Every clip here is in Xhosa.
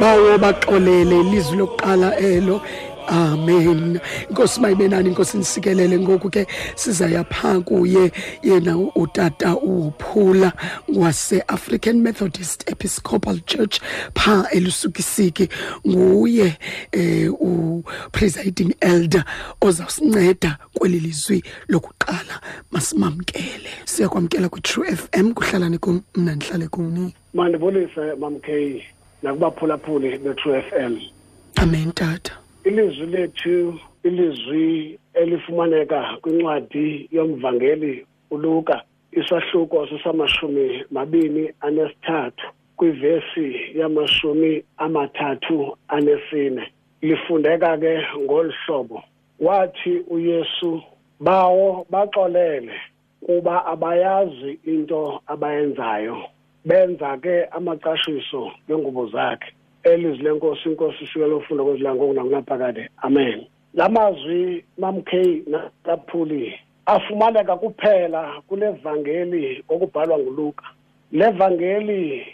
bawo baxolele ilizwi lokuqala elo amen inkosi mayibenani inkosi nisikelele ngoku ke sizaya phaa kuye yena utata uphula wase-african methodist episcopal church phaa elusukisiki nguye um eh, upresiding elder ozawusinceda kweli lizwi lokuqala masimamkele siyakwamkela kwi-true f m kuhlalane kum mna ndihlale kuni mandibulise mamkheyi nakubaphulaphuli be-true f m amen tata ilizwi lethu ilizwi elifumaneka kwincwadi yomvangeli uluka isahluko sesamashumi mabini anesithathu kwivesi yamashumi amathathu anesine lifundeka ke ngolu hlobo wathi uyesu bawo baxolele kuba abayazi into abayenzayo benza ke amacashiso ngengubo zakhe elizwi lenkosi inkosi sike lofunda kwezilangoku nakunaphakade amen la mazwi mamkey nakaphuli afumaneka kuphela kule vangeli okubhalwa nguluka le vangeli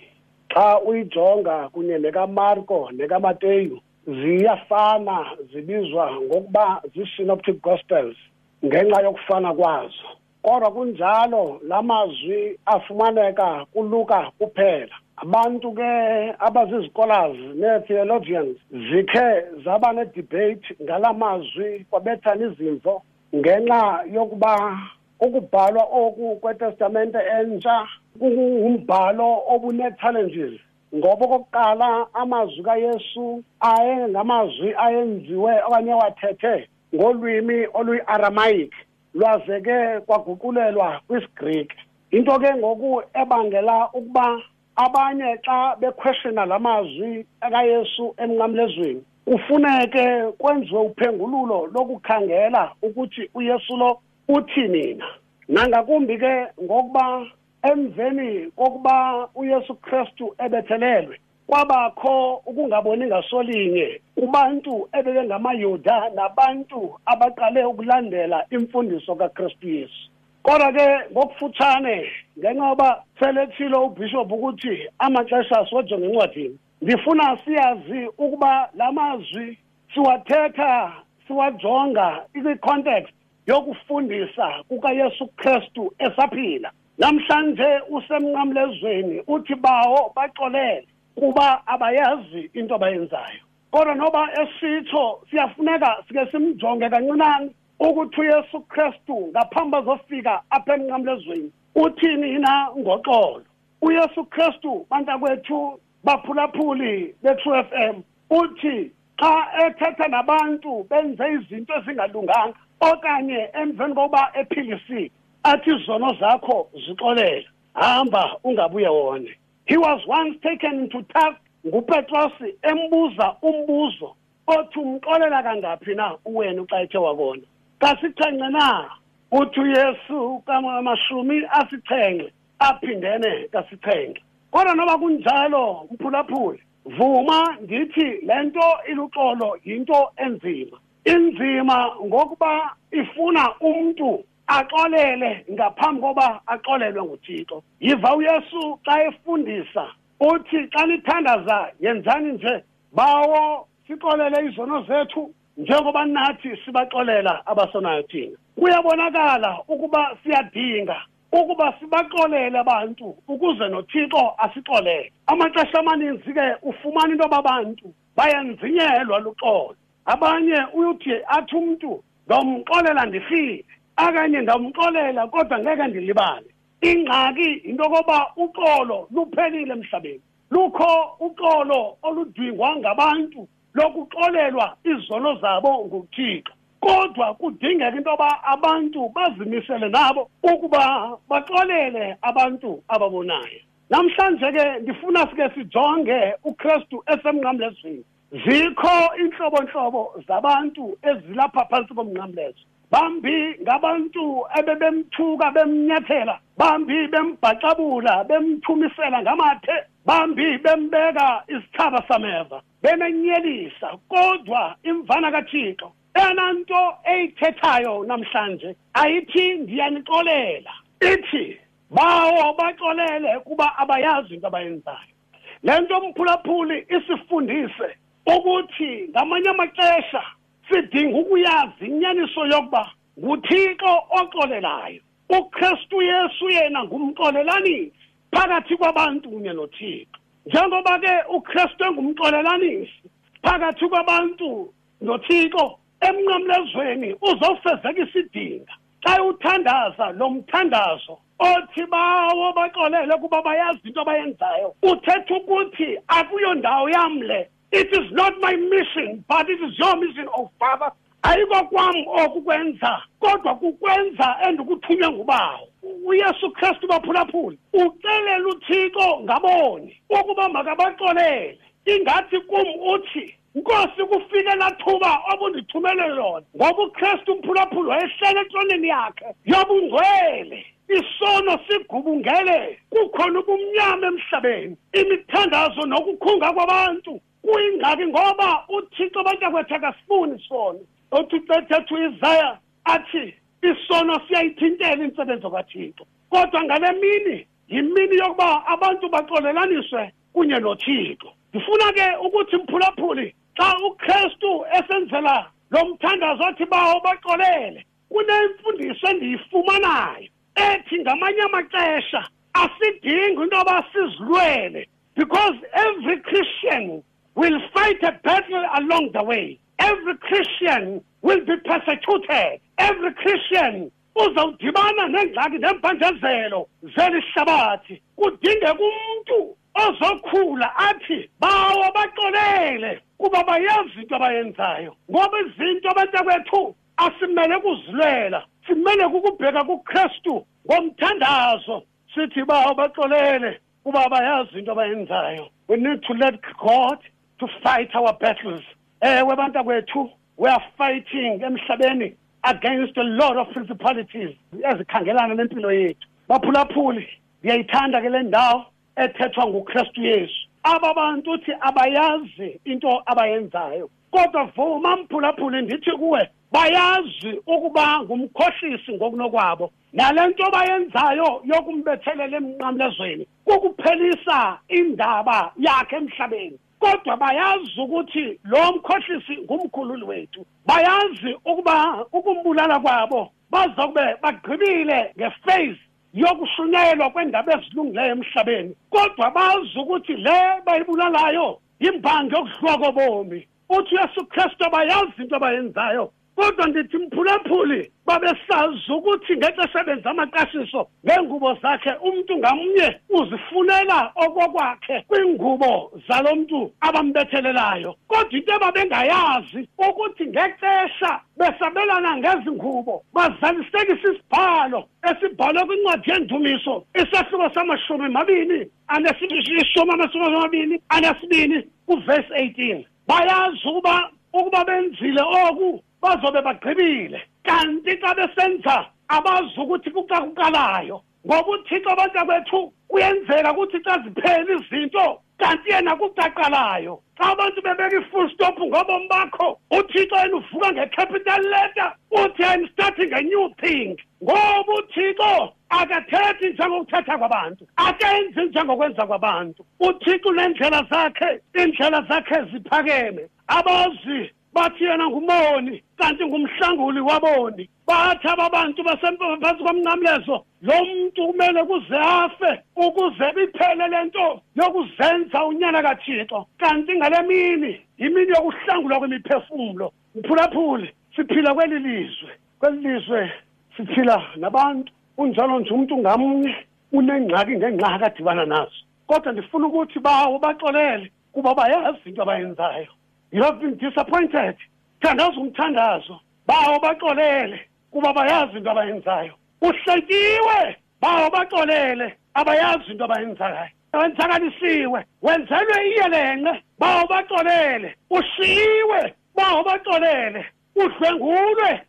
xa uyijonga kunye nekamarko nekamateyu ziyafana zibizwa ngokuba zii-synoptic gospels ngenxa yokufana kwazo kodwa kunjalo la mazwi afumaneka kuluka kuphela abantu ke abazizikolars nee-theologians zikhe zaba nedebate ngala mazwi kwabethana izimvo ngenxa yokuba ukubhalwa oku kwetestamente entsha kungumbhalo obunee-challenges ngoba okokuqala amazwi kayesu ayengamazwi ayenziwe okanye wathethe ngolwimi oluyi-aramayik lwaze ke kwaguqulelwa kwisigrek into ke ngoku ebangela ukuba abanye xa bekhweshina la mazwi kayesu emnqamlezweni kufuneke kwenziwe uphengululo lokukhangela ukuthi uyesu lo uthini na nangakumbi ke ngokuba emveni kokuba uyesu kristu ebethelelwe kwabakho ukungaboni ngasolinye kubantu ebebengamayuda nabantu abaqale ukulandela imfundiso kakristu yesu kodwa ke ngokufutshane ngenxa yoba selethile ubhishophu ukuthi amaxesha siwajwe ngencwadini ndifuna siyazi ukuba la mazwi siwathetha siwajonga ikwi-context yokufundisa kukaYesu Kristu esaphila namhlanje usemnqamlezweni uthi bawo baxolele kuba abayazi into abayenzayo kodwa noba esitsho siyafuneka sike simjonge kancinane ukuthi uYesu Kristu ngaphambi azofika apha emnqamlezweni uthini yina ngoxolo uyesu kristu bantakwethu baphulaphuli be-true f m uthi xa ethetha nabantu benze izinto ezingalunganga okanye emveni kokuba ephilisile athi izono zakho zixolela hamba ungabuye wone he was once taken into task ngupetrosi embuza umbuzo othi umxolela kangaphi na uwena uxa ethe wakona kasixhenxe na uthi uyesu kamashumi asixhenxe aphindene kasichenge kodwa noba kunjalo mphulaphuli vuma ndithi le nto iluxolo yinto enzima inzima ngokuba ifuna umntu axolele ngaphambi koba axolelwe nguthixo yiva uyesu xa efundisa uthi xa nithandaza yenzani nje bawo sixolele izono zethu njengoba nathi sibaxolela abasonayo thina kuyabonakala ukuba siyadinga ukuba sibaxolele abantu ukuze nothixo asixolele amaxesha amaninzi ke ufumana into yoba bantu bayanzinyelwa luxolo abanye uyuthi athi umntu ndomxolela ndifile akanye ndamxolela kodwa ngeke ndilibale ingxaki yinto yokoba uxolo luphelile emhlabeni lukho uxolo oludwingwa ngabantu lokuxolelwa izono zabo nguthixo kodwa kudingeka into yoba abantu bazimisele nabo ukuba baxolele abantu ababonayo namhlanje ke ndifuna sike sijonge ukristu esemnqamlezweni zikho iintlobontlobo zabantu ezilapha phantsi komnqamlezo bambi ngabantu ebebemthuka bemnyathela bambi bembhaxabula bemphumisela ngamathe bambi bembeka isithaba sameva bemenyelisa kodwa imvana kathixo eyona nto eyithethayo namhlanje ayithi ndiyanixolela ithi bawo baxolele kuba abayazi into abayenzayo le nto umphulaphuli isifundise ukuthi ngamanye amaxesha sidinga ukuyazi inyaniso yokuba nguthixo oxolelayo ukristu yesu yena ngumxolelanisi phakathi kwabantu kunye nothixo njengoba ke ukristu engumxolelanisi phakathi kwabantu nothixo emnqamlezweni uzofezeka isidinga xa uthandaza lo mthandazo othi bawo baxolele kuba bayazi into abayenzayo uthetha ukuthi akuyo ndawo yam le It is not my mission, but it is your mission, O oh Father. ayikokwam oku kwenza kodwa kukwenza endikuthunywe ngubawo uyesu kristu baphulaphula ucelela uthixo ngaboni ukuba makabaxolele ingathi kum uthi nkosi kufike nathuba obundithumele lona ngoba ukristu umphulaphula wayehlele entroneni yakhe yobungcwele isono sigubungele kukhona ubumnyama emhlabeni imithandazo nokukhunga kwabantu kuyingxaki ngoba uthixo abantakwethu akasifuni isono uthixo ethethu izaya athi isono siyayithintela intsebenzo kathixo kodwa ngale mini yimini yokuba abantu baxolelaniswe kunye nothixo ndifuna ke ukuthi mphulaphuli xa ukristu esenzela lo mthandazo athi bawo baxolele kunemfundiso endiyifumanayo ethi ngamanye amaxesha asidingi into yoba sizilwele because every christian will fight a battle along the way every christian will be persecuted every christian uzawudibana neengxaki neempandezelo zeli hlabathi kudingeka umntu ozokhula athi bawo baxolele kuba bayazi into abayenzayo ngoba izinto abatakwethu asimele kuzilwela simele kukubheka kukristu ngomthandazo sithi bawo baxolele kuba bayazi into abayenzayo we need to let god to fight our battles ewe bantakwethu we are fighting emhlabeni against a lot of principalities ezikhangelana nempilo yethu baphulaphuli ndiyayithanda ke le ndawo ethethwa ngukristu yesu aba bantu uthi abayazi into abayenzayo kodwa vuma mphulaphuli ndithi kuwe bayazi ukuba ngumkhohlisi ngokunokwabo nale nto bayenzayo yokumbethelela emnqamlezweni kukuphelisa indaba yakhe emhlabeni kodwa bayazi ukuthi lo mkhohlisi ngumkhululi wethu bayazi ukuba ukumbulala kwabo bazokube bagqibile ngeface yokushunyayelwa kwendaba ezilungileyo emhlabeni kodwa bazi ukuthi le bayibulalayo yimbangi yokudliwa kobomi uthi uyesu kristu abayazi into abayenzayo kodwa ndithi mphulaphuli babesazi ukuthi ngexesha ebenza amaqashiso ngeengubo zakhe umntu ngamnye uzifunela okokwakhe kwiingubo zalo mntu abambethelelayo kodwa into ebabengayazi ukuthi ngexesha besabelana ngezi ngubo bazalisekisa isibhalo esibhalwe kwincwadi yeendumiso isahluko samashumi mabini aneshumi amashumi amabini anesibini kuvesi 18 bayazi ukuba ukuba benzile oku bazobe bagqibile kanti xa besenza abazi ukuthi kuqakuqalayo ngoba uthixo abantakwethu kuyenzeka ukuthi xa ziphela izinto kanti yena kuqaqalayo xa abantu bebeka i-full stop ngobomi bakho uthixo yena uvuka nge-capital letter uthi im starting a new thing ngoba uthixo akathethi njengokuthetha kwabantu akenzi njengokwenza kwabantu uthixo unendlela zakhe iindlela zakhe ziphakeme abazi bathi yena ngumoni kanti ngumhlanguli waboni bathi aba bantu basemphantsi komnqamlezo lo mntu kumele kuze afe ukuze biphele le nto yokuzenza unyana kathixo kanti ngale mini yimini yokuhlangulwa kwemiphefumlo mphulaphuli siphila kweli lizwe kweli lizwe siphila nabantu unjalo nje umntu ngamnye unengxaki ngengxaki adibana nazo kodwa ndifuna ukuthi bawo baxolele kuba bayazi into abayenzayo you have been disappointed thandaza umthandazo bawo baxolele kuba bayazi into abayenzayo uhletyiwe bawo baxolele abayazi into abayenzayo wenzakalisiwe wenzelwe iyelenqe bawo baxolele ushiyiwe bawo baxolele udlwengulwe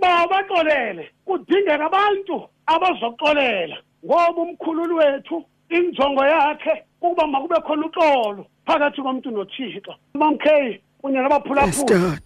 bawo baxolele kudingeka abantu abazoxolela ngoba umkhululi wethu injongo yakhe kukuba makube khona uxolo phakathi komntu nothixo mamkheyi kunye nabaphulaphula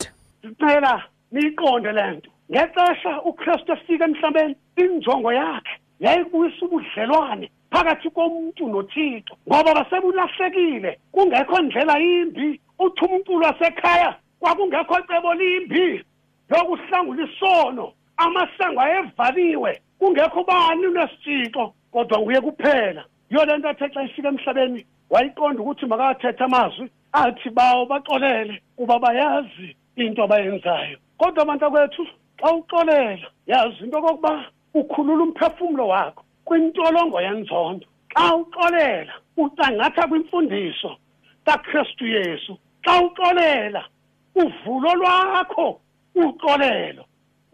ndicela niyiqonde le nto ngexesha ukristu efika emhlabeni injongo yakhe yayikubuyisa ubudlelwane phakathi komntu nothixo ngoba basebulahlekile kungekho ndlela yimbi uthi umculo wasekhaya kwakungekho cebo limbi yokuhlangula isono amasango ayevaliwe kungekho bani unesitshixo kodwa nguye kuphela yiyo le nto athe xa ifika emhlabeni wayiqonda ukuthi makathethe amazwi athi bawo baxolele kuba bayazi into abayenzayo kodwa abantu akwethu xa uxolela yazi into okokuba ukhulula umphefumlo wakho kwintolongo yenzondo xa uxolela ucangatha kwimfundiso kakristu yesu xa uxolela uvulo lwakho uxolelo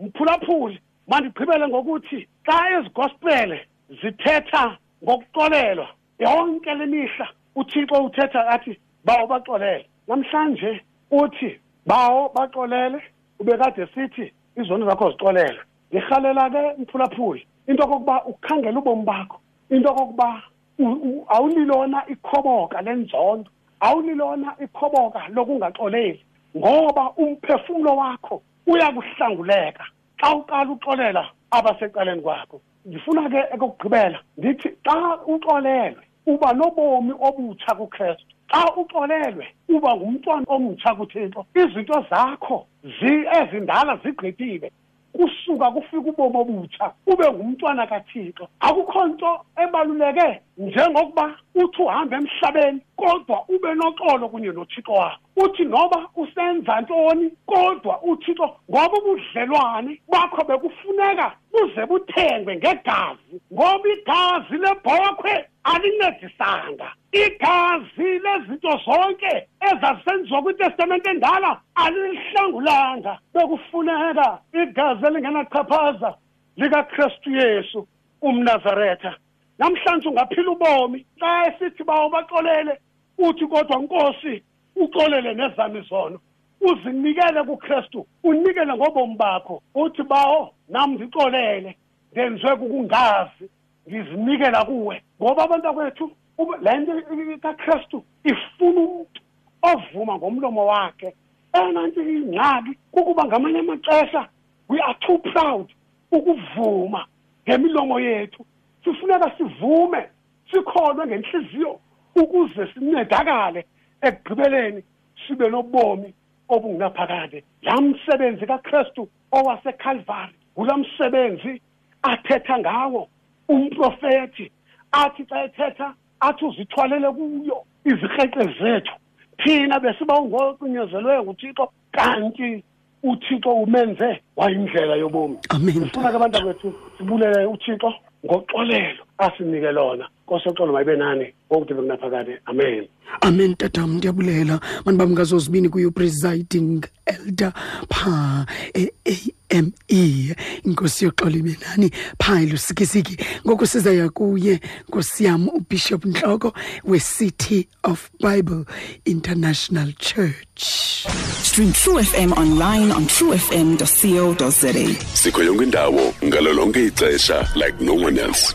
mphulaphuli mandigqibele ngokuthi xa ezigospele zithetha ngokuxolelwa yonke le mihla uthixo uthetha athi bawo baxolele namhlanje uthi bawo baxolele ubekade sithi izono zakho zixolele ndirhalela ke mphulaphuli into okokuba ukhangela ubomi bakho into okokuba awunilona ikhoboka lenzondo awunilona ikhoboka lokungaxoleli ngoba umphefumulo wakho uyakuhlanguleka xa uqala uxolela abasecaleni kwakho ndifuna ke ekokugqibela ndithi xa uxolelwe uba nobomi obutsha kukristu xa uxolelwe uba ngumntwana omtsha kuthixo izinto zakho ezindala zigqithile kusuka kufika ubomi obutsha ube ngumntwana kathixo akukho nto ebaluleke njengokuba uthi uhambe emhlabeni kodwa ube noxolo kunye nothixo wakho uthi noba usenza ntoni kodwa uthixo ngoba ubudlelwane bakho bekufuneka buze buthengwe ngegazi ngoba igazi lebhokhwe alincedisanga igazi lezinto zonke ezazisenziwa kwitestamente endala alilihlangulanga bekufuneka igazi elingenachaphaza likakristu yesu umnazaretha namhlanje ungaphila ubomi xa esithi bawo baxolele uthi kodwa nkosi uxolele nezami zono uzinikele kukristu unikele ngobomi bakho uthi bawo nam ndixolele ndenziwe kukungazi ndizinikela kuwe ngoba abantu akwethu le nto kakristu ifuna umntu ovuma ngomlomo wakhe eyona nto ingxaki kukuba ngamanye amaxesha we are too proud ukuvuma ngemilomo yethu sifuneka sivume sikholwe ngentliziyo ukuze sincedakale ekugqibeleni sibe nobomi obungunaphakade laa msebenzi kakristu owasekhalvari ngulaa msebenzi athetha ngawo umprofethi athi xa ethetha athi uzithwalele kuyo izikreqe zethu thina besiba ungocinyezelwe nguthixo kanti uthixo umenze wayindlela yobomi sifuna ke abantu akwethu sibulele uthixo ngoxolelo asinike lona nkosi uxolo mayibe nani ngokudebe kunaphakade amen amen tatam ndiyabulela mani bam ngazozibini kuyo-presiding elder phaa e-ame inkosi yoxolo ibe nani phaa elusikisiki ngoku sizaya kuye nkosi yam ubishop ntloko wecity of Bible International Church. Stream True FM online on truefm.co.za. Sikho yonke indawo ngalo lonke ixesha like no one else.